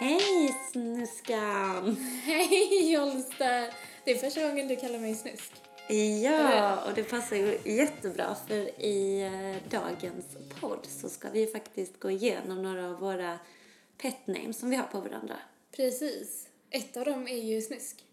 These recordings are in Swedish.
Hej snuskan! Hej Jolster! Det är första gången du kallar mig snusk. Ja, och det passar ju jättebra för i eh, dagens podd så ska vi faktiskt gå igenom några av våra pet names som vi har på varandra. Precis. Ett av dem är ju snusk.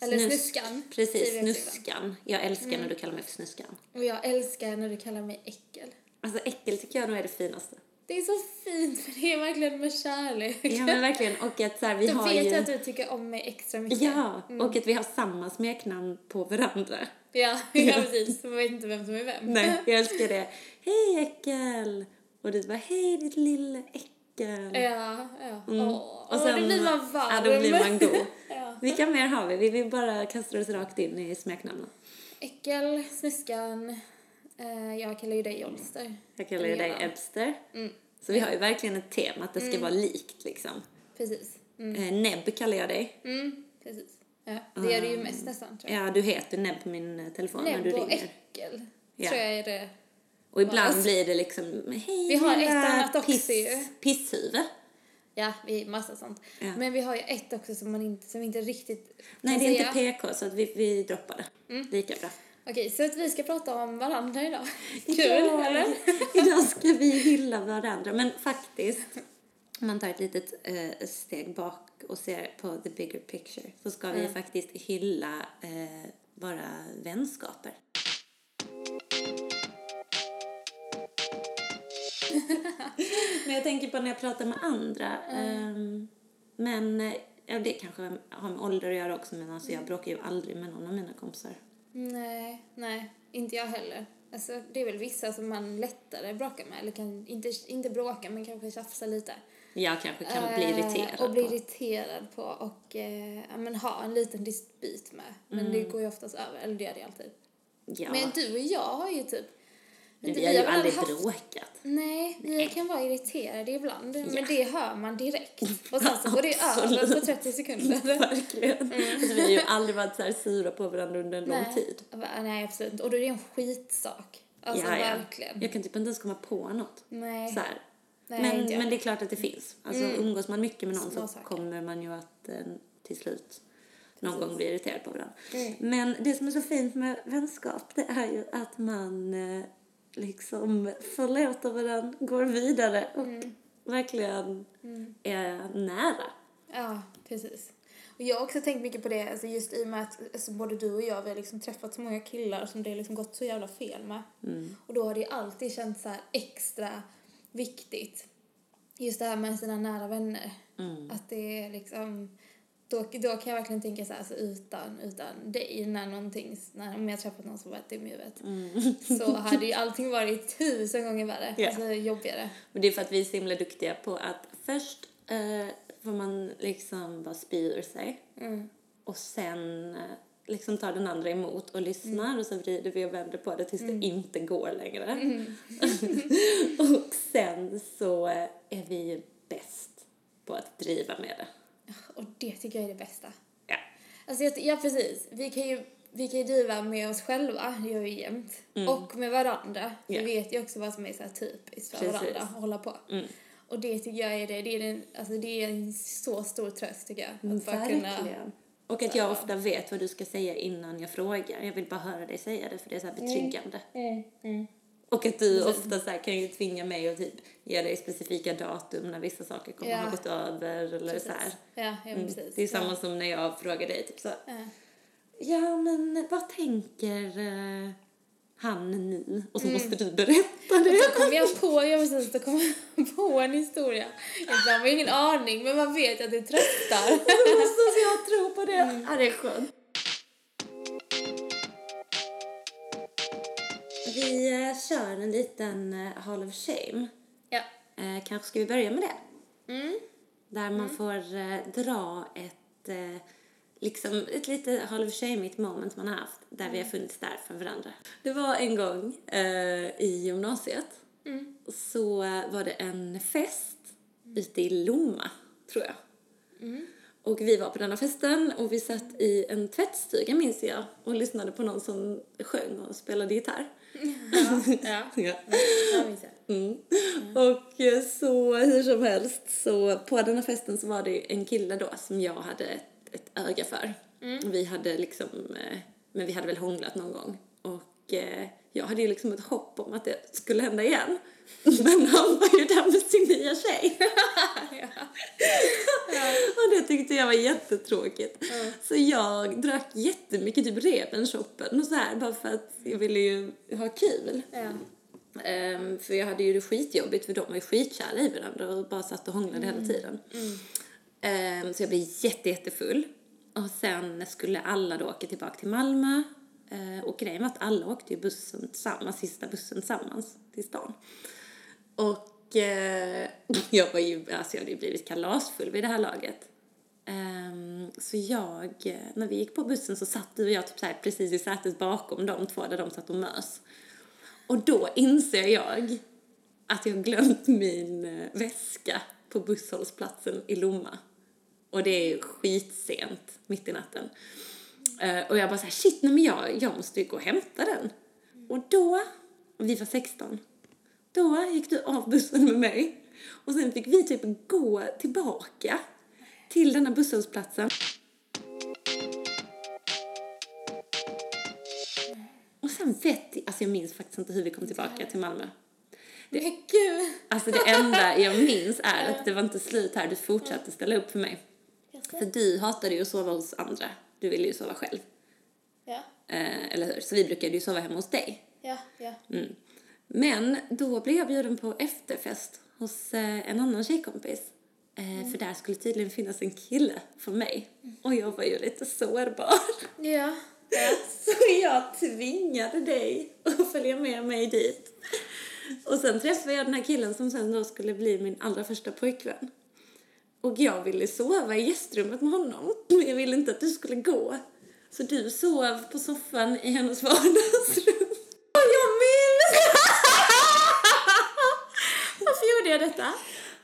Eller Snusk. snuskan. Precis, snuskan. Jag älskar när du kallar mig för snuskan. Och jag älskar när du kallar mig äckel. Alltså äckel tycker jag nog är det finaste. Det är så fint för det är verkligen med kärlek. Ja men verkligen, och att så här, vi Då har vet ju... jag att du tycker om mig extra mycket. Ja, och att vi har samma smeknamn på varandra. Ja, ja precis. Man vet inte vem som är vem. Nej, jag älskar det. Hej äckel! Och du bara, hej ditt lilla äckel. Ja, ja. Åh, Och sen, då blir man varm. Ja, då blir man god. Ja. Vilka mer har vi? Vi vill bara kasta oss rakt in i smeknamnen. Äckel, snuskan. Eh, jag kallar ju dig Jolster. Jag kallar ju dig. Ebster. Mm. Så vi har ju verkligen ett tema att det ska vara likt liksom. Precis. Mm. Eh, Nebb kallar jag dig. Mm, precis. Ja, det gör det ju mest nästan tror jag. Ja, du heter Nebb på min eh, telefon när du Näbb och ringer. äckel Ja. tror jag är det. Och ibland Alltså. blir det liksom, hej Vi har ett annat också piss, ju. pisshuvud. Ja, vi massa sånt. Ja. Men vi har ju ett också som man inte, som inte riktigt Nej, det är säga. inte PK så att vi, vi droppar det. Mm. Lika bra. Okej, så att vi ska prata om varandra idag. Kul, Ja, eller? Idag ska vi hylla varandra. Men faktiskt, om man tar ett litet eh, steg bak och ser på the bigger picture så ska vi faktiskt hylla eh, våra vänskaper. men jag tänker på när jag pratar med andra. ehm, men eh, ja, det kanske har med ålder att göra också. Men alltså, jag bråkar ju aldrig med någon av mina kompisar. Nej, nej, inte jag heller. Alltså, det är väl vissa som man lättare bråkar med, eller kan inte, inte bråka men kanske tjafsa lite. Jag kanske kan bli Eh, irriterad Och bli på. irriterad på och eh, ja, men ha en liten dispyt med. Men det går ju oftast över, eller det gör det alltid. Mm. Ja. Men du och jag har ju typ... Men vi har ju aldrig haft- bråkat. Nej, vi kan vara irriterade ibland. Ja. Men det hör man direkt. Och sen så går det över på 30 sekunder. Verkligen. Alltså, vi har ju aldrig varit så här sura på varandra under en lång Nej. tid. Va- Nej, absolut. Och då är det en skitsak. Alltså ja, ja. verkligen. Jag kan typ inte ens komma på något. Nej. Så här. Nej, men, men det är klart att det finns. Alltså umgås man mycket med någon Små så saker. kommer man ju att eh, till slut någon gång bli irriterad på varandra. Mm. Men det som är så fint med vänskap det är ju att man eh, liksom förlåter varandra, går vidare och Mm. verkligen är nära. Ja, precis. Och jag har också tänkt mycket på det, alltså just i och med att alltså både du och jag vi har liksom träffat så många killar som det har liksom gått så jävla fel med. Och då har det ju alltid känts så extra viktigt. Just det här med sina nära vänner. Att det är liksom, då, då kan jag verkligen tänka så här, alltså utan, utan dig, när någonting, när, om jag träffat någon som varit dum i huvudet, så hade ju allting varit tusen gånger värre, Ja. alltså jobbigare. Och det är för att vi är så himla duktiga på att först eh, får man liksom bara spy ur sig. Mm. Och sen eh, liksom tar den andra emot och lyssnar Mm. och så vrider vi och vänder på det tills det inte går längre. och sen så eh, är vi ju bäst på att driva med det. Och det tycker jag är det bästa. Ja. Alltså, ja precis. Vi kan ju vi kan ju driva med oss själva, det gör vi jämt. Och med varandra. Vi Mm. Ja. vet ju också vad som är så här typiskt för Precis. varandra att hålla på. Mm. Och det tycker jag är det, det är, den, alltså det är en så stor tröst tycker jag. Att kunna, Verkligen. Och att jag ofta vet vad du ska säga innan jag frågar. Jag vill bara höra dig säga det för det är så här betryggande. Mm, Och att du ofta så här kan ju tvinga mig att typ ge dig specifika datum när vissa saker kommer Ja. ha gått över eller så här. Ja, ja Mm. precis. Det är samma ja. som när jag frågar dig typ så Ja. Ja men vad tänker eh, han nu? Och Mm. så måste du berätta det. Då kom jag på, ja precis, då kom jag på en historia. Jag har ingen aning, men man vet att det tröstar. så jag tror på det. Mm. Ja det är skönt. Vi eh, kör en liten eh, Hall of Shame. ja. Eh, kanske ska vi börja med det? Mm. Där man får eh, dra ett, liksom ett lite Hall of Shame-igt moment man har haft där vi har funnits där för varandra. Det var en gång eh, i gymnasiet så eh, var det en fest ute i Lomma, tror jag. Och vi var på denna festen och vi satt i en tvättstuga minns jag och lyssnade på någon som sjöng och spelade gitarr. Ja. ja. Det. Mm. Och eh, så hur som helst så på den här festen så var det en kille då som jag hade ett, ett öga för. Vi hade liksom, eh, men vi hade väl hånglat någon gång. Och eh, jag hade ju liksom ett hopp om att det skulle hända igen. Men han var ju där med sin nya tjej. Och det tyckte jag var jättetråkigt. Så jag drack jättemycket typ Rebenshoppen och så här bara för att jag ville ju ha kul. Ja. Ehm, för jag hade ju det skitjobbigt för de var ju skitkära i varandra och bara satt och hånglade hela tiden. Ehm, så jag blev jätte, jättefull. Och sen skulle alla då åka tillbaka till Malmö. Eh, och grejen var att alla åkte ju bussen tillsammans, sista bussen tillsammans till stan. Och eh, jag var ju, alltså jag hade ju blivit kalasfull vid det här laget. Um, så jag, när vi gick på bussen så satt du och jag typ så här precis i sätet bakom de två där de satt och mös. Och då inser jag att jag glömt min eh, väska på busshållplatsen i Lomma. Och det är ju skitsent, mitt i natten. Eh, och jag bara såhär, shit, nej men jag, jag måste ju gå och hämta den. Och då, vi var 16, då gick du av bussen med mig. Och sen fick vi typ gå tillbaka till denna busshållplatsen. Och sen vet jag, alltså jag minns faktiskt inte hur vi kom tillbaka till Malmö. Men gud! Alltså det enda jag minns är att det var inte slut här, du fortsatte ställa upp för mig. För du hatade ju att sova hos andra, du ville ju sova själv. Ja, Eh, eller hur? Så vi brukade ju sova hemma hos dig. ja, ja. Mm. Men då blev jag bjuden på efterfest hos eh, en annan tjejkompis. Eh, För där skulle tydligen finnas en kille för mig. Och jag var ju lite sårbar. Ja, ja. Så jag tvingade dig att följa med mig dit. Och sen träffade jag den här killen som sen då skulle bli min allra första pojkvän. Och jag ville sova i gästrummet med honom, men jag ville inte att du skulle gå. Så du sov på soffan i hennes vardagsrum. Och jag minns! Varför gjorde jag detta?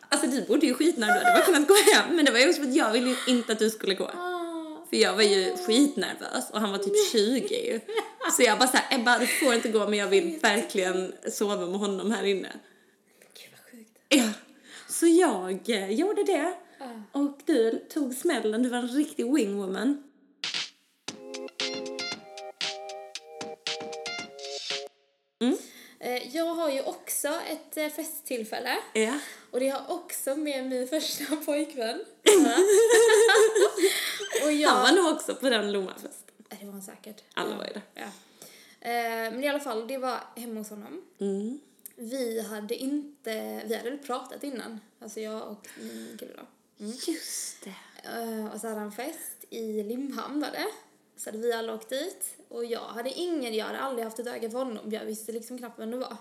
Alltså du bodde ju skitnära, du hade bara kunnat gå hem. Men det var ju också för att jag ville inte att du skulle gå. Ah. För jag var ju skitnervös och han var typ 20 ju. Så jag bara såhär, Ebba du får inte gå men jag vill verkligen sova med honom här inne. Gud vad sjukt. Ja. Så jag eh, gjorde det. Och du tog smällen, du var en riktig wingwoman. Eh, Jag har ju också ett eh, festtillfälle. Ja. Och det har också med min första pojkvän. och jag... Han var nog också på den Lommafesten. Det var han säkert. Alla var ju det. Ja. Men i alla fall, det var hemma hos honom. Mm. Vi hade inte, vi hade pratat innan. Alltså jag och min kille då. Just det. Eh, Och så hade han fest i Limhamn var det. Så hade vi alla åkt dit. Och jag hade ingen, jag hade aldrig haft ett öga för honom. Jag visste liksom knappt vem det var.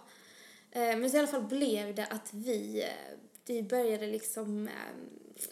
Eh, Men så i alla fall blev det att vi, eh, vi började liksom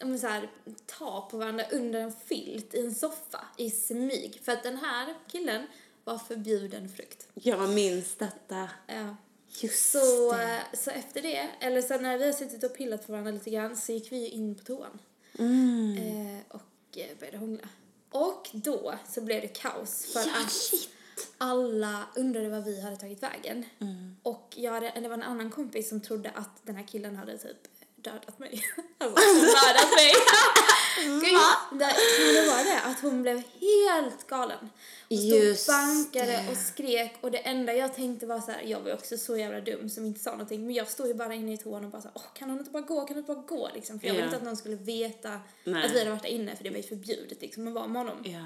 men så här, ta på varandra under en filt i en soffa i smyg. För att den här killen var förbjuden frukt. Jag minns detta. Ja. Just Så, det. eh, så efter det, eller sen när vi har suttit och pillat på varandra lite grann så gick vi in på toan. Mm. Eh, och eh, började hångla. Och då så blev det kaos för Ja, att shit. alla undrade vad vi hade tagit vägen. Mm. Och jag hade, det var en annan kompis som trodde att den här killen hade typ dödat mig. Alltså, mördat mig. Gud, det, men det var det, att hon blev helt galen. Och stod Just och bankade det. och skrek och det enda jag tänkte var så här, jag var också så jävla dum som inte sa någonting, men jag stod ju bara inne i toan och bara så här, åh kan hon inte bara gå, kan hon inte bara gå liksom? För jag ville Ja. inte att någon skulle veta Nej. att vi hade varit där inne, för det var ju förbjudet liksom att vara med honom. Ja.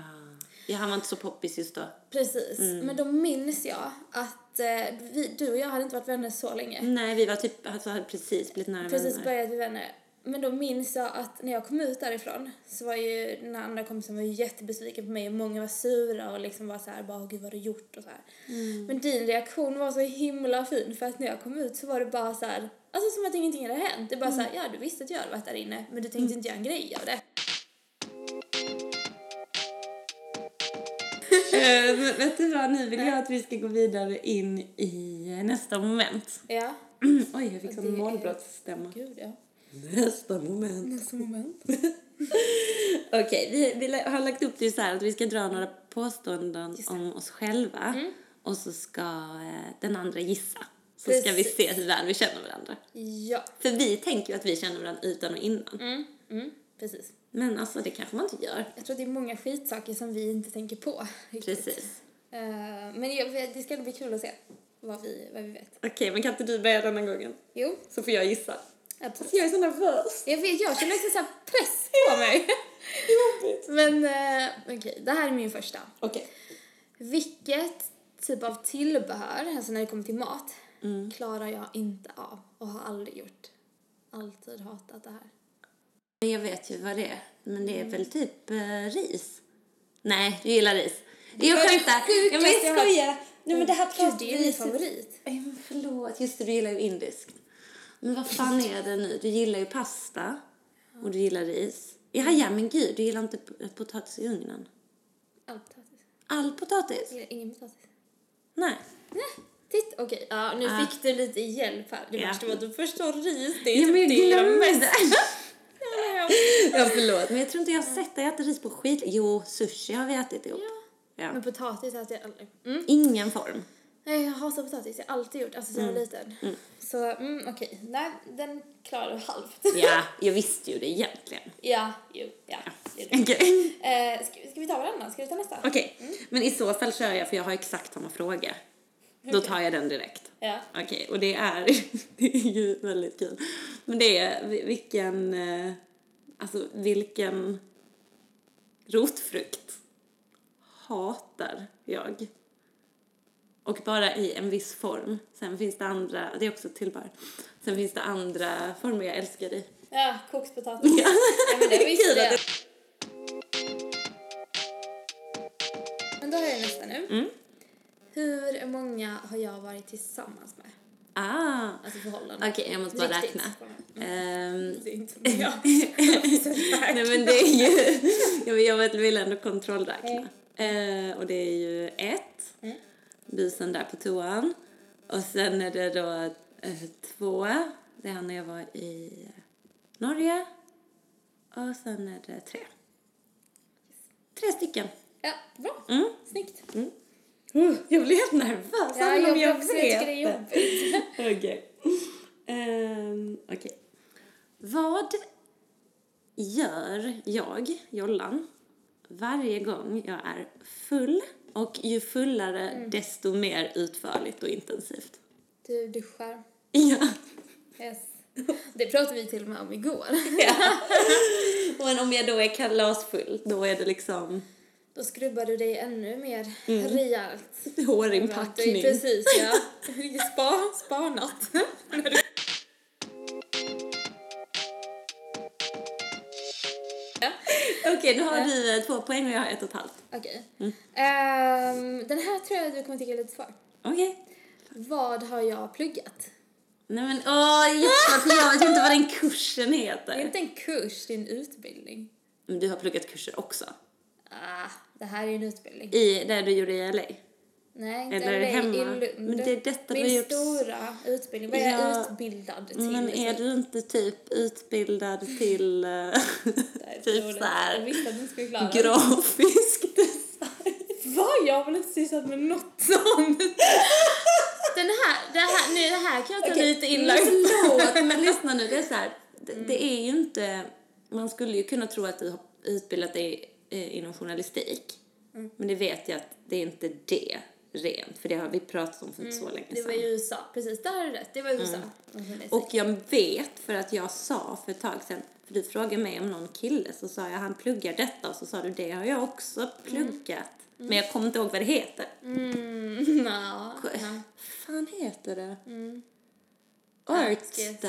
Ja, han var inte så poppis just då. Precis, Mm. men då minns jag att eh, vi, du och jag hade inte varit vänner så länge. Nej, vi var typ, alltså hade precis blivit nära Precis vänner. börjat bli vänner. Men då minns jag att när jag kom ut därifrån så var ju den andra kompisen var ju jättebesviken på mig och många var sura och liksom var så här bara "Åh, gud vad har du gjort och så här. Mm. Men din reaktion var så himla fin för att när jag kom ut så var det bara så här, alltså som att ingenting hade hänt. Det är bara så här, ja du visste att jag hade varit där inne men du tänkte inte göra en grej av det. Eh, men vet du vad, nu vill jag att vi ska gå vidare in i eh, nästa moment. Ja, Oj, jag fick sån målbrottsstämma. gud ja. Nästa moment. Nästa moment. Okej, vi, vi har lagt upp det så här att vi ska dra några påståenden om oss själva. Och så ska eh, den andra gissa. Så ska vi Precis. se hur väl vi känner varandra. Ja. För vi tänker ju att vi känner varandra utan och innan. Mm, mm, precis. Men alltså det kanske man inte gör. Jag tror det är många skitsaker som vi inte tänker på. riktigt. Precis. Eh, men jag, det ska bli kul att se vad vi, vad vi vet. Okej, men kan inte du börja denna gången? Jo, Så får jag gissa. absolut. Jag är så nervös. Jag vet, jag känner här press på mig. Jobbigt. Men eh, okej, det här är min första. Okej. Vilket typ av tillbehör, alltså när det kommer till mat, Mm. klarar jag inte av och har aldrig gjort. Alltid hatat det här. Men jag vet ju vad det är. Men det är väl typ eh, ris? Nej, du gillar ris. Jag skämtar. Ja, men jag skojar. Nej men det här är vi min favorit. Nej, men förlåt. Just det, du gillar ju indiskt. Men vad fan är det nu? Du gillar ju pasta och du gillar ris. Ja, ja men gud, du gillar inte potatis i ugnen. All potatis. All potatis? Jag gillar ingen potatis. Nej. Nej, titta. Okej, ja, nu Ah. fick du lite hjälp här. Det Ja. värsta var att du förstår ris. Det är Ja, typ men jag det jag glömde. mest. Ja, Ja, förlåt. Men jag tror inte jag har sett dig äta ris på skit... Jo, sushi har vi ätit ihop. Ja. Men potatis äter jag aldrig. Mm. Ingen form. Nej, jag hatar potatis. Jag har alltid gjort, alltså sedan jag var liten. Så, mm, okej. Nej, den klarar du halvt. Ja, jag visste ju det egentligen. ja, jo, ja. det. Okej. Eh, ska, ska vi ta varannan? Ska vi ta nästa? Okej, men i så fall kör jag för jag har exakt samma fråga. Då tar jag den direkt. Ja. Okej, och det är, det är ju väldigt kul. Men det är vi- vilken, eh, alltså vilken rotfrukt hatar jag? Och bara i en viss form. Sen finns det andra, det är också tillbehör. Sen finns det andra former jag älskar i. Ja, kokspotatis. Ja. Men det visste jag. Men då har jag nästa nu. Mm. Hur många har jag varit tillsammans med? Ah, Alltså förhållanden. okej jag måste bara Riktigt. räkna. Ehm, Det är inte jag. Nej men det är ju, jag, jag vet, vill ändå kontrollräkna. Eh, och det är ju ett, Mm. busen där på toan. Och sen är det då eh, två, det är när jag var i Norge. Och sen är det tre. Tre stycken. Ja, bra. Mm. Snyggt. Uh, jag blir helt nervös, Ja, även om jag, jag också, jag tycker det är vet jobbigt. Okej. Ehm, Okej. Vad gör jag, Jollan, varje gång jag är full och ju fullare Mm. desto mer utförligt och intensivt? Du duschar. Ja. Yes. Det pratade vi till och med om igår. Men om jag då är kalasfull, då är det liksom Då skrubbar du dig ännu mer Mm. rejält. hårinpackning. Precis, ja. Spa, spanat. Okej, nu har du eh, två poäng och jag har ett och ett halvt. Okej. Mm. Ehm, den här tror jag du kommer tycka är lite svår. Okej. Vad har jag pluggat? Nej men åh, jättesvårt jag vet inte vad den kursen Det är heter. inte en kurs, det är en utbildning. Men du har pluggat kurser också. Ah, det här är en utbildning. I det du gjorde i LA? Nej, inte Eller LA, hemma. i Lund. Men det är detta Min vi gjort- stora utbildning. Vad är jag Ja, utbildad till? Men är du inte typ utbildad till eh, typ så här du grafisk design? Vad? Jag har väl inte sysslat med något sånt? Den här, det här, nu, det här kan jag ta Okej, lite illa men upp. förlåt, men lyssna nu. Det är så här, det, det är ju inte... Man skulle ju kunna tro att du har utbildat dig inom journalistik. Mm. Men det vet jag att det är inte det rent, för det har vi pratat om för inte så länge Mm, Det var sedan. i USA. Precis, där har du rätt. Det var i USA. Mm. Och jag vet för att jag sa för ett tag sedan, för du frågade mig om någon kille, så sa jag han pluggar detta och så sa du det har jag också pluggat. Men jag kommer inte ihåg vad det heter. Mm, ja. Vad ja. fan heter det? Mm. Arts Yes.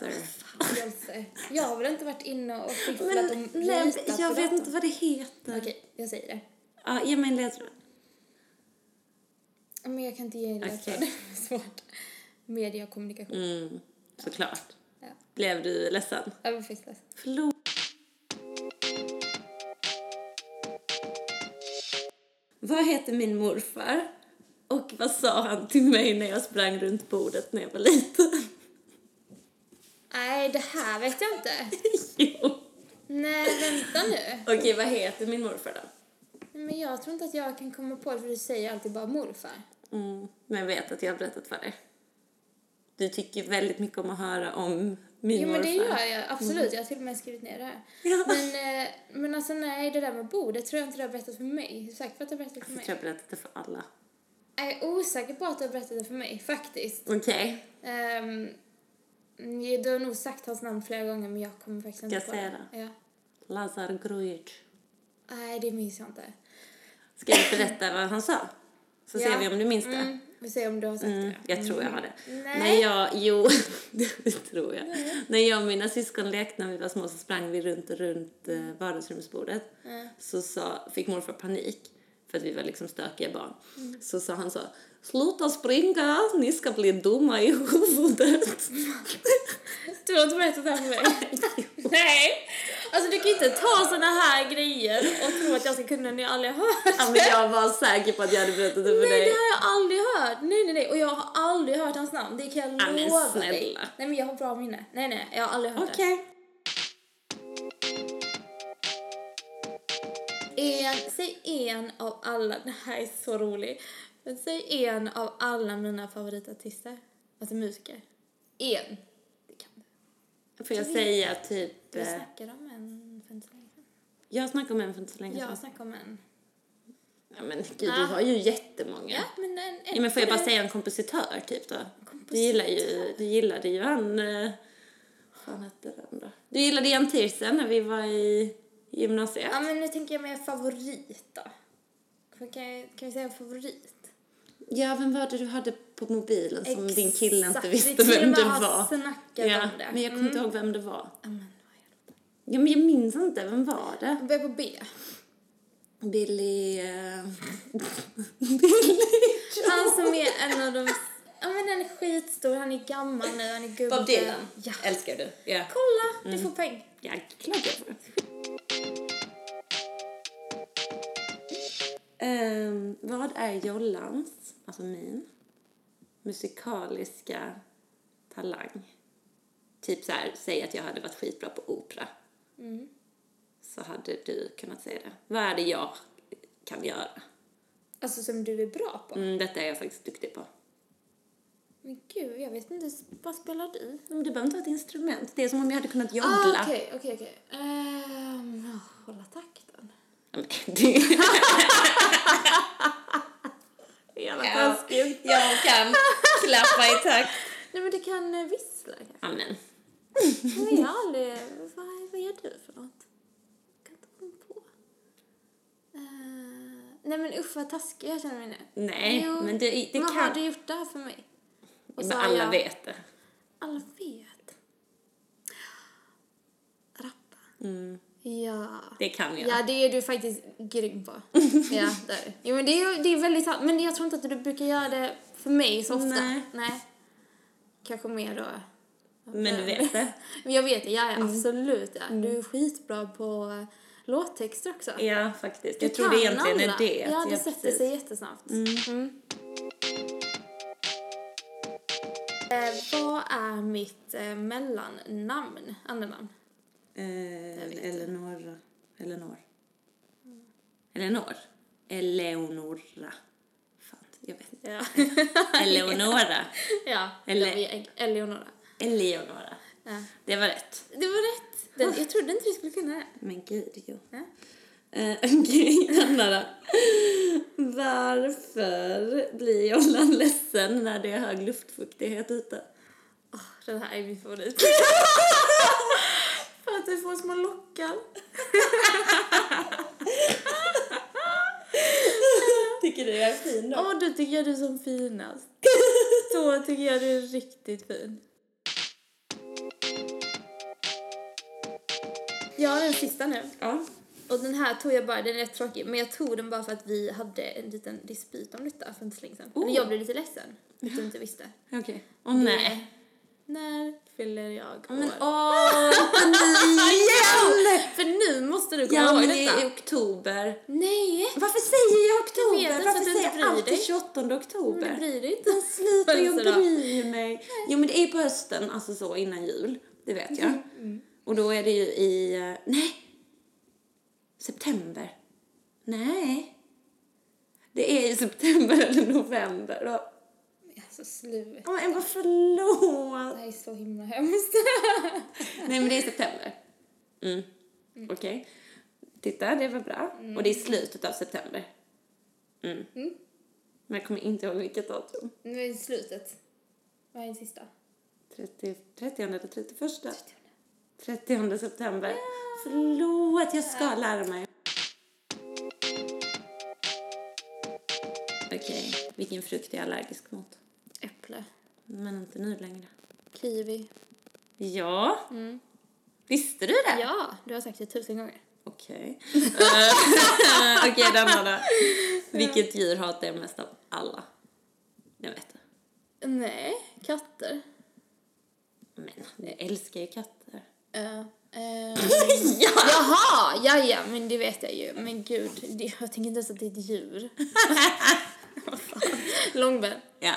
Jolse. Jag har väl inte varit inne och fifflat och nej, jag vet inte vad det heter. Okej, jag säger det. Ja, ge mig en ledtråd. Men jag kan inte ge en ledtråd. Är svårt. Media och kommunikation. Mm, såklart. Ja. Blev du ledsen? Jag var faktiskt ledsen. Förlåt. Vad heter min morfar? Och vad sa han till mig när jag sprang runt bordet när jag var liten? Här vet jag inte. jo. Nej, vänta nu. Okej, vad heter min morfar då? Nej, Men jag tror inte att jag kan komma på det för du säger alltid bara morfar. Mm, men jag vet att jag har berättat för dig. Du tycker väldigt mycket om att höra om min Jo men det morfar. gör jag absolut, jag har till och med skrivit ner det här. Ja. Men, eh, men alltså nej, det där med Bo, det tror jag inte du har berättat för mig. Är du säker på att du har berättat för Jag mig? tror jag har berättat det för alla. Jag är osäker på att du har berättat det för mig, faktiskt. Okej, Um, du har nog sagt hans namn flera gånger men jag kommer faktiskt inte jag på säga det. Ja. Lazar Grujic. Nej, det minns jag inte. Ska jag berätta vad han sa? Så ser Ja. vi om du minns det. Mm, vi ser om du har sagt Mm, det. jag tror jag har det. Nej. När jag, jo, det tror jag. När jag och mina syskon lekte när vi var små så sprang vi runt och runt eh, vardagsrumsbordet. Så sa, fick morfar panik för att vi var liksom stökiga barn. Så sa han så, sluta springa, ni ska bli dumma i huvudet. Du har inte berättat det här för mig. Nej! Alltså du kan inte ta såna här grejer och tro att jag ska kunna när jag aldrig har hört ja, men jag var säker på att jag hade berättat det för Nej, dig. det har jag aldrig hört. Nej, nej, nej. Och jag har aldrig hört hans namn. Det kan jag Ja, lova snälla. dig. Nej, men jag har bra minne. Nej, nej, jag har aldrig hört Okej. det. En, säg en av alla, det här är så roligt. Men säg en av alla mina favoritartister. Alltså musiker. En. Det kan du. Får jag säga typ... Du eh, snackade om en för inte så länge sedan. Jag snackade om en för inte så länge Jag sedan. snackade om en. Ja, men gud, Ah. du har ju jättemånga. Ja, men en, en Ja, men får jag bara för- säga en kompositör typ då? Du gillar ju, du gillade ju han, eh, fan hette den då? Du gillade Jan Tirsen när vi var i gymnasiet. Ja, men nu tänker jag mer favorit då. Kan, kan vi säga favorit? Ja, vem var det du hade på mobilen som din kille inte Exakt. visste Vi till vem det var? snackat Ja, om det. men jag kommer inte ihåg vem det var. Ja, men vad är det? Ja, men jag minns inte, vem var det? Börjar på B. Billy... Eh... Han som är en av de... Ja men han är skitstor, han är gammal nu, han är gubbe. Bob Dylan. Ja. Älskar du? Ja. Kolla, du får poäng. Ja, klart jag får. Ehm, vad är Jollans, alltså min, musikaliska talang? Typ så här, säg att jag hade varit skitbra på opera. Så hade du kunnat säga det. Vad är det jag kan göra? Alltså som du är bra på. Mm, detta är jag faktiskt duktig på. Men gud, jag vet inte, vad spelar du? Men du behöver inte ha ett instrument. Det är som om jag hade kunnat joddla. Ah, okej, okej, okej. Ehm, hålla takten. Men. Jävla Ja. taskigt. Jag kan klappa i takt. Nej men du kan eh, vissla kanske? Amen. Men jag har aldrig... Vad, vad gör du för något? Jag kan inte komma på. Eh, nej men usch vad taskig jag känner mig nu. Nej, Jo, men det, det men kan... har du gjort det här för mig? Och men alla jag- vet det. Alla vet. Rappa. Mm, Ja. det kan jag. Ja, det är du faktiskt grym på. ja, det är du. Jo, men det är, det är väldigt sant. Men jag tror inte att du brukar göra det för mig så ofta. Nej. Nej. Kanske mer då. Men du vet det. Jag vet det, ja, ja Mm. absolut. Ja. Du är skitbra på uh, låttexter också. Ja, faktiskt. Du Jag tror det egentligen alla. är det. Ja, det jag sätter precis- sig jättesnabbt. Mm. Eh, vad är mitt eh, mellannamn? Andranamn? Eh, Eleonora. Eleonor. Eleonor. Eleonora. Fan, jag vet inte. Ja. Eleonora. ja, jag, Eleonora. Eleonora. Ja. Det var rätt. Det var rätt. Den, jag trodde inte du skulle kunna det. Men gud, jo. Ja. Eh, Okej, Anna då. Varför blir Jollan ledsen när det är hög luftfuktighet ute? Åh, den här är min favorit. Att du får små lockar. Tycker du jag är fin då? Åh, då tycker jag du är som finast. Så tycker jag du är riktigt fin. Jag har den sista nu. Ja. Och den här tog jag bara, den är rätt tråkig, men jag tog den bara för att vi hade en liten dispyt om detta för inte så länge sedan. Oh. Eller jag blev lite ledsen, att du inte visste. Okej. Åh nej. När fyller jag år? Men åh, inte nu igen! För nu måste du komma ihåg men det detta. är i oktober. Nej! Varför säger jag Jag oktober? vet Varför säger jag alltid dig. 28 Men du oktober? bryr dig inte. Sluta, jag bryr mig. Jo, men det är på hösten, alltså så innan jul. Det vet jag. Och då är det ju i... eh, Nej, September. Nej. Det är i september eller november. Och, Alltså sluta. Åh, Emma, förlåt. Det här är så himla hemskt. Nej, men det är september. Mm. Okej. Titta, det var bra. Och det är slutet av september. Mm. Mm. Men jag kommer inte ihåg vilket datum. Nu är det slutet. Vad är det sista? 30, 30 eller 31? 30 september. Förlåt, jag ska lära mig. Okej, vilken frukt är jag allergisk mot? Äpple. Men inte nu längre. Kiwi. Ja, visste du det? Ja, du har sagt det tusen gånger. Okej. Eh, Okej, denna då. Vilket djur hatar jag mest av alla? Jag vet det. Nej, katter. Men jag älskar ju katter. Uh, uh, ja! jaha, ja, ja, men det vet jag ju. Men gud, det, jag tänker inte ens att det är ett djur. Långben. Ja.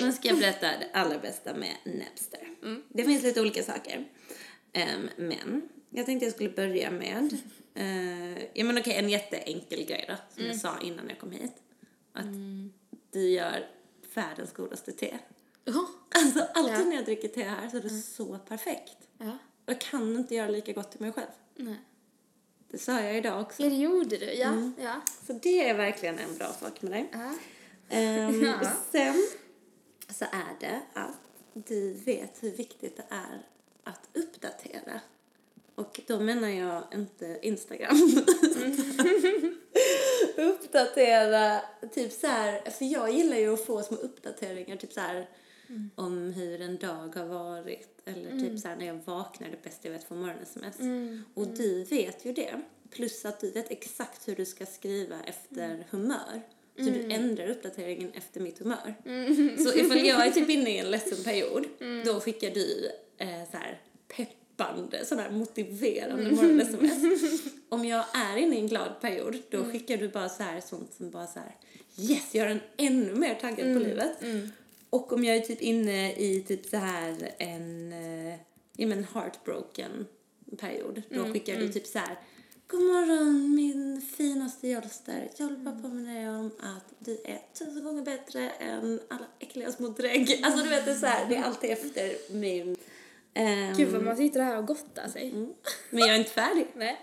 Nu ska jag berätta det allra bästa med Napster. Det finns lite olika saker. Ehm, men jag tänkte jag skulle börja med, uh, ja men okej en jätteenkel grej då, som jag sa innan jag kom hit. Att du gör världens godaste te. Ja. Alltså alltid Ja. när jag dricker te här så är det så perfekt. Ja. Jag kan inte göra lika gott till mig själv. Nej. Det sa jag idag också. Ja, det gjorde du. Ja. Ja. Så det är verkligen en bra sak med dig. ja. Ehm, Ja. Sen så är det att du vet hur viktigt det är att uppdatera. Och då menar jag inte Instagram. uppdatera, typ så här, för jag gillar ju att få små uppdateringar, typ så här om hur en dag har varit. Eller typ så här när jag vaknar, det bästa jag vet från morgon-sms. Och du vet ju det. Plus att du vet exakt hur du ska skriva efter humör. Så du ändrar uppdateringen efter mitt humör. Så ifall jag är typ inne i en ledsen period, då skickar du eh, så här peppande, sån här motiverande morgon-sms. Om jag är inne i en glad period, då skickar du bara så här sånt som bara så här yes, gör en ännu mer taggad på livet. Och om jag är typ inne i typ så här en, eh, ja men heartbroken period, då skickar du typ så här God morgon min finaste Jolster. Jag vill bara påminna dig om att du är tusen gånger bättre än alla äckliga små drägg. Alltså du vet det är så här, det är alltid efter min... ehm, Gud vad man sitter här och gottar sig. mm. Men jag är inte färdig. Nej.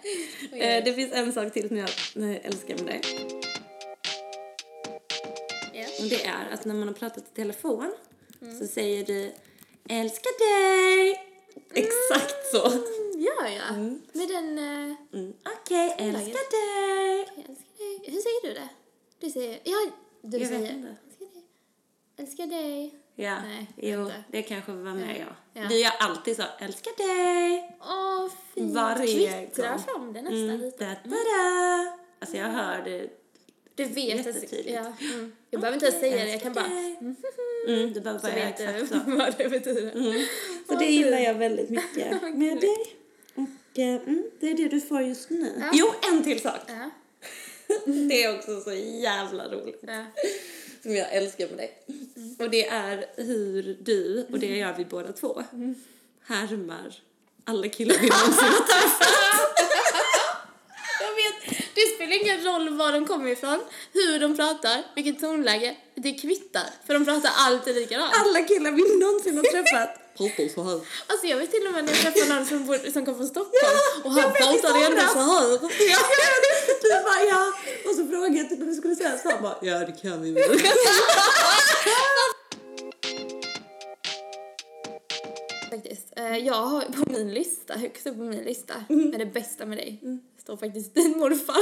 Eh, det finns en sak till som jag eh, älskar med dig. Ja. Och det är att när man har pratat i telefon så säger du älskar dig. Exakt så. Mm, ja, ja. Med den... eh, Mm. Okej, älskar dig. jag älskar dig. Hur säger du det? Du säger... Ja, du Jag vet säger... inte. Älskar dig. Älskar dig. Ja, Nej, jo, inte. det kanske var med jag. Ja. Du gör alltid så, älskar dig. Åh, fint. Varje Kvittrar gång. fram det nästan Mm. lite. Da. Alltså jag hör det. Du vet att... Jättetydligt. Ja. Mm. Jag behöver inte ens säga det, jag kan bara... dig. Mm, du behöver bara göra exakt så. vad det betyder. Mm. Så det gillar jag väldigt mycket med dig. Och eh, mm, det är det du får just nu. Ja. Jo, en till sak. Ja. Det är också så jävla roligt. Ja. Som jag älskar med dig. Och det är hur du, och det gör vi båda två, härmar alla killar vi någonsin har träffat. Jag spelar ingen roll var de kommer ifrån, hur de pratar, vilket tonläge. Det kvittar, för de pratar alltid likadant. Alla killar vi någonsin har träffat. Pratar så här. Alltså jag vet till och med när jag träffade någon som, bor, som kom från Stockholm och han jag pratade ändå så här. Ja, du bara ja. Och så frågade jag typ vad vi skulle säga. Så han bara ja det kan vi väl. Faktiskt. Eh, Jag har på min lista, högst upp på min lista, Mm. med det bästa med dig, står faktiskt din morfar.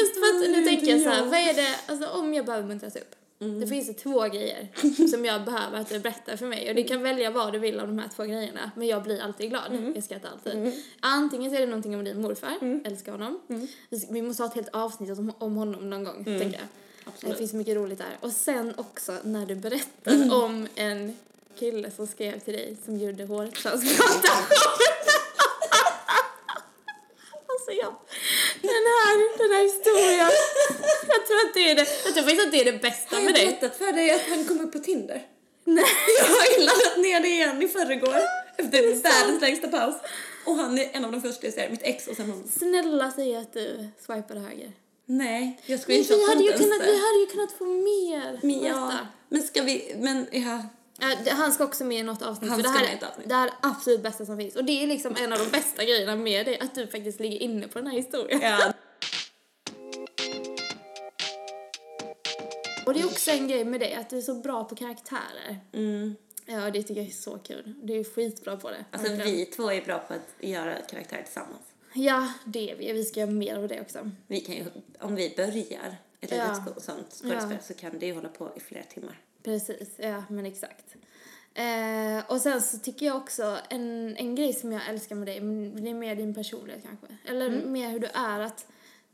Just för att nu tänker jag så här, vad är det, alltså om jag behöver muntras upp. Mm. Det finns det två grejer som jag behöver att du berättar för mig och du kan välja vad du vill av de här två grejerna men jag blir alltid glad, Mm. jag skrattar alltid. Antingen så är det någonting om din morfar, älskar honom. Vi- Vi måste ha ett helt avsnitt om, om honom någon gång, tänker jag. Mm. Absolut. Det finns mycket roligt där. Och sen också när du berättar om en kille som skrev till dig som gjorde hårtransplantation. alltså jag, den här, den här historien. Jag tror att det är det, jag tror faktiskt att det är det bästa Har med jag dig. berättat för dig att han kom upp på Tinder? Nej. Jag har ju laddat ner det igen i förrgår. Efter världens längsta paus. Och han är en av de första jag ser, mitt ex och sen hon. Snälla säg att du swipade höger. Nej, jag screenshotade vi hade, ju inte ens kunnat, det. vi hade ju kunnat få mer. Men ja, men ska vi, men ja. Det- han ska också med i något avsnitt. Han för det, här, med avsnitt. det här är absolut bästa som finns. Och det är liksom en av de bästa grejerna med det, att du faktiskt ligger inne på den här historien. ja. Och det är också en grej med det, att du är så bra på karaktärer. Mm. Ja, det tycker jag är så kul. Du är skitbra på det. Alltså verkligen. vi två är bra på att göra karaktärer tillsammans. Ja, det är vi. Vi ska göra mer av det också. Vi kan ju, om vi börjar ett Ja. litet sånt skådespel så kan det ju hålla på i flera timmar. Precis, ja men exakt. Eh, och sen så tycker jag också, en, en grej som jag älskar med dig, men det är mer din personlighet kanske. Eller Mm. mer hur du är, att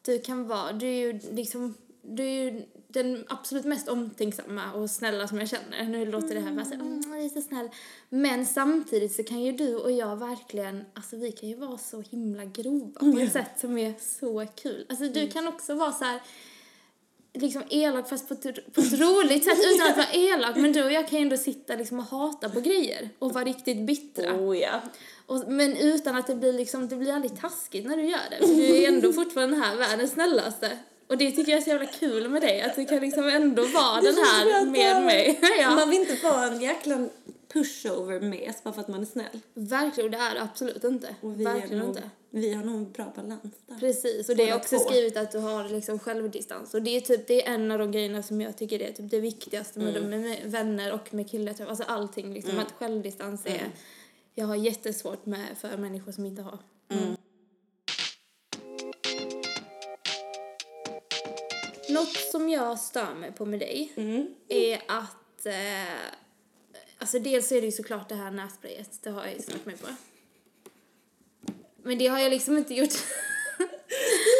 du kan vara, du är ju liksom, du är ju den absolut mest omtänksamma och snälla som jag känner. Nu låter det här bara så, mm, är så snäll. Men samtidigt så kan ju du och jag verkligen, alltså vi kan ju vara så himla grova på ett sätt som är så kul. Alltså du kan också vara så här liksom elak fast på ett, på ett roligt sätt utan att vara elak. Men du och jag kan ju ändå sitta liksom och hata på grejer och vara riktigt bittra. Oh ja. Och, men utan att det blir liksom, det blir aldrig taskigt när du gör det. För du är ändå fortfarande här världens snällaste. Och det tycker jag är så jävla kul med dig, att du kan liksom ändå vara den här med mig. ja. Man vill inte vara en jäkla pushover med bara för att man är snäll. Verkligen, och det är absolut inte. Och vi, Verkligen nog, inte. vi har nog en bra balans där. Precis, och det är också två. skrivit att du har liksom självdistans. Och det är typ, det är en av de grejerna som jag tycker är typ det viktigaste med, Mm. med, med vänner och med killar. Typ. Alltså allting liksom, att självdistans är, Mm. jag har jättesvårt med för människor som inte har. Mm. Något som jag stör mig på med dig Mm. är att, eh, alltså dels är det ju såklart det här nässprayet, det har jag ju stört mig på. Men det har jag liksom inte gjort.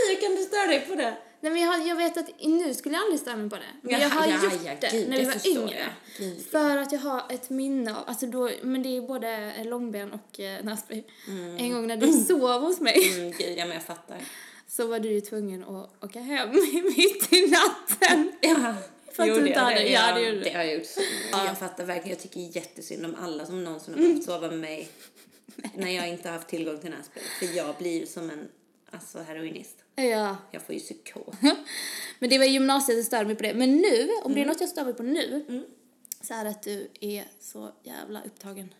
Hur kan du störa dig på det? Nej men jag, har, jag vet att nu skulle jag aldrig störa mig på det. Men jag har ja, gjort ja, det gud, när vi var yngre. För att jag har ett minne av, alltså då, men det är både långben och eh, nässpray. En gång när du sov hos mig Mm, gud, ja men jag fattar. Så var du ju tvungen att åka hem mitt i natten. Ja, För att du inte hade- det? ja, det gjorde du. det har jag gjort. Jag fattar verkligen, jag tycker jättesynd om alla som någonsin har behövt sova med mig när jag inte har haft tillgång till nässpray. För jag blir ju som en alltså, heroinist. Ja. Jag får ju psykos. Men det var gymnasiet jag störde mig på det. Men nu, om Mm. det är något jag stör mig på nu, så är det att du är så jävla upptagen.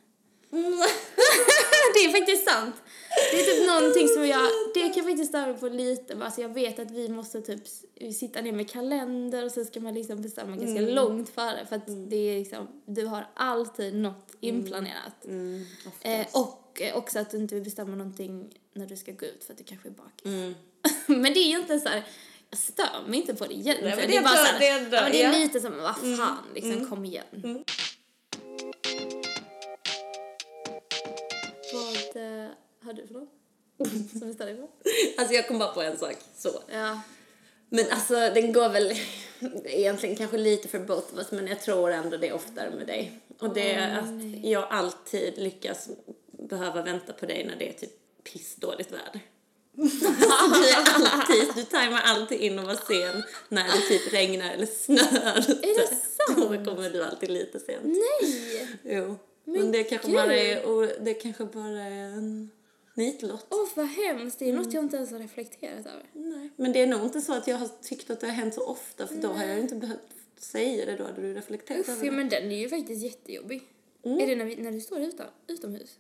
det är faktiskt sant. Det är typ någonting som jag, det kan jag faktiskt störa mig på lite. Alltså jag vet att vi måste typ sitta ner med kalender och så ska man liksom bestämma ganska Mm. långt före. För att det är liksom, du har alltid något inplanerat. Mm. Eh, och eh, också att du inte vill bestämma någonting när du ska gå ut för att du kanske är bakis. Mm. men det är ju inte så här, jag stör mig inte på det egentligen. men det, är det bara är så här, det är bra, ja, men det är ja. lite som, vad fan, liksom kom igen. Som stör dig på? Alltså jag kom bara på en sak. Så. Ja. Men alltså den går väl egentligen kanske lite för both of us men jag tror ändå det är oftare med dig. Och det är att jag alltid lyckas behöva vänta på dig när det är typ pissdåligt väder. Alltså, du, är alltid, du tajmar alltid in och vara sen när det typ regnar eller snöar Är det sant? Då kommer du alltid lite sent. Nej! Jo. Men, Men det kanske gud. bara är, och det kanske bara är en nitlott. Åh, vad hemskt. Det är något jag inte ens har reflekterat över. Nej, men det är nog inte så att jag har tyckt att det har hänt så ofta för då har jag inte behövt säga det, då hade du reflekterat Uff, över ja, det. men den är ju faktiskt jättejobbig. Är det när, vi, när du står utan, utomhus?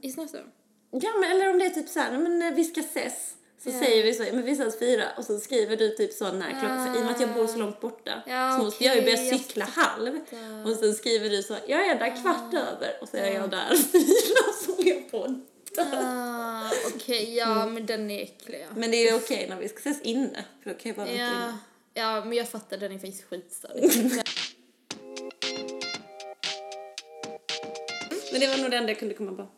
I snöstorm? Ja, men eller om det är typ så här, nej, men eh, vi ska ses. Så Ja. säger vi så, men vi ses fyra och så skriver du typ så när klockan, för i och med att jag bor så långt borta Ja, så måste jag ju börja cykla halv. Och sen skriver du så, jag är där kvart över och så är jag där fyra så håller jag på. Ah, Okej, ja men den är äcklig. Ja. Men det är okej när vi ska ses inne, för då kan jag bara Ja, inne. ja, men jag fattar, den är faktiskt skitstörig. Men det var nog det enda jag kunde komma på.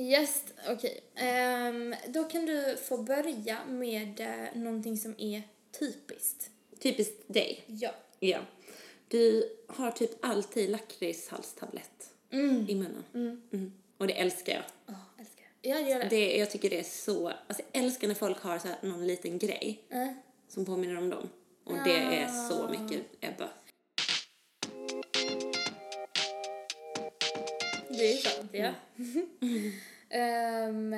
yes, okej. Ehm, då kan du få börja med uh, någonting som är typiskt. Typiskt dig. Ja. Ja. Du har typ alltid lakritshalstablett Mm. i munnen. Mm. Och det älskar jag. Åh, älskar det. Ja, det gör det. det. Jag tycker det är så... Alltså jag älskar när folk har så här någon liten grej Eh. som påminner om dem. Och det är så mycket Ebba. Det är sant, ja. Ehm,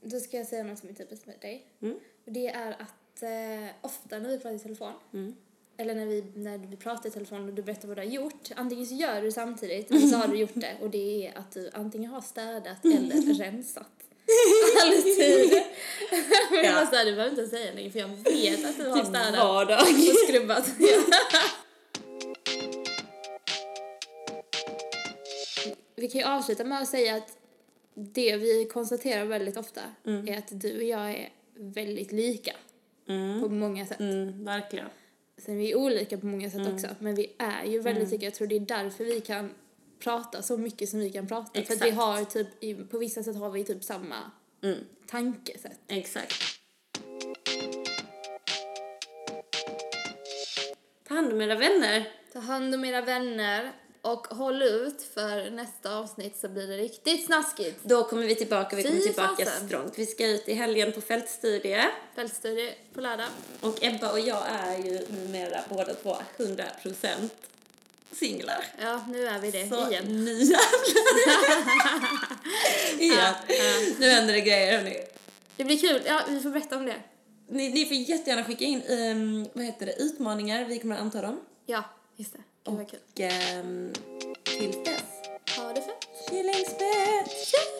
då ska jag säga något som är typiskt med dig. Mm. Och det är att eh, ofta när vi pratar i telefon, Mm. Eller när vi, när vi pratar i telefon och du berättar vad du har gjort, antingen så gör du det samtidigt eller så har du gjort det och det är att du antingen har städat eller rensat. Alltid. Men jag Ja. bara du behöver inte säga någonting för jag vet att du har Typ städat var dag. och skrubbat. vi kan ju avsluta med att säga att det vi konstaterar väldigt ofta är att du och jag är väldigt lika Mm. på många sätt. Mm, verkligen. Sen är vi olika på många sätt också, men vi är ju väldigt lika. Jag tror det är därför vi kan prata så mycket som vi kan prata. För att vi Exakt. har typ, på vissa sätt har vi typ samma Mm. tankesätt. Exakt. Ta hand om era vänner. Ta hand om era vänner och håll ut för nästa avsnitt så blir det riktigt snaskigt. Då kommer vi tillbaka, vi kommer Fy tillbaka fasen. strångt. Vi ska ut i helgen på fältstudie. Fältstudie på lördag. Och Ebba och jag är ju numera båda två 100% singlar. Ja, nu är vi det Så igen. nu jävlar. ja. Nu händer det grejer hörni. Det blir kul. Ja, vi får berätta om det. Ni, ni får jättegärna skicka in um, vad heter det, utmaningar, vi kommer att anta dem. Ja, just det. Och um, tills dess, Ha det fett. killingsbett!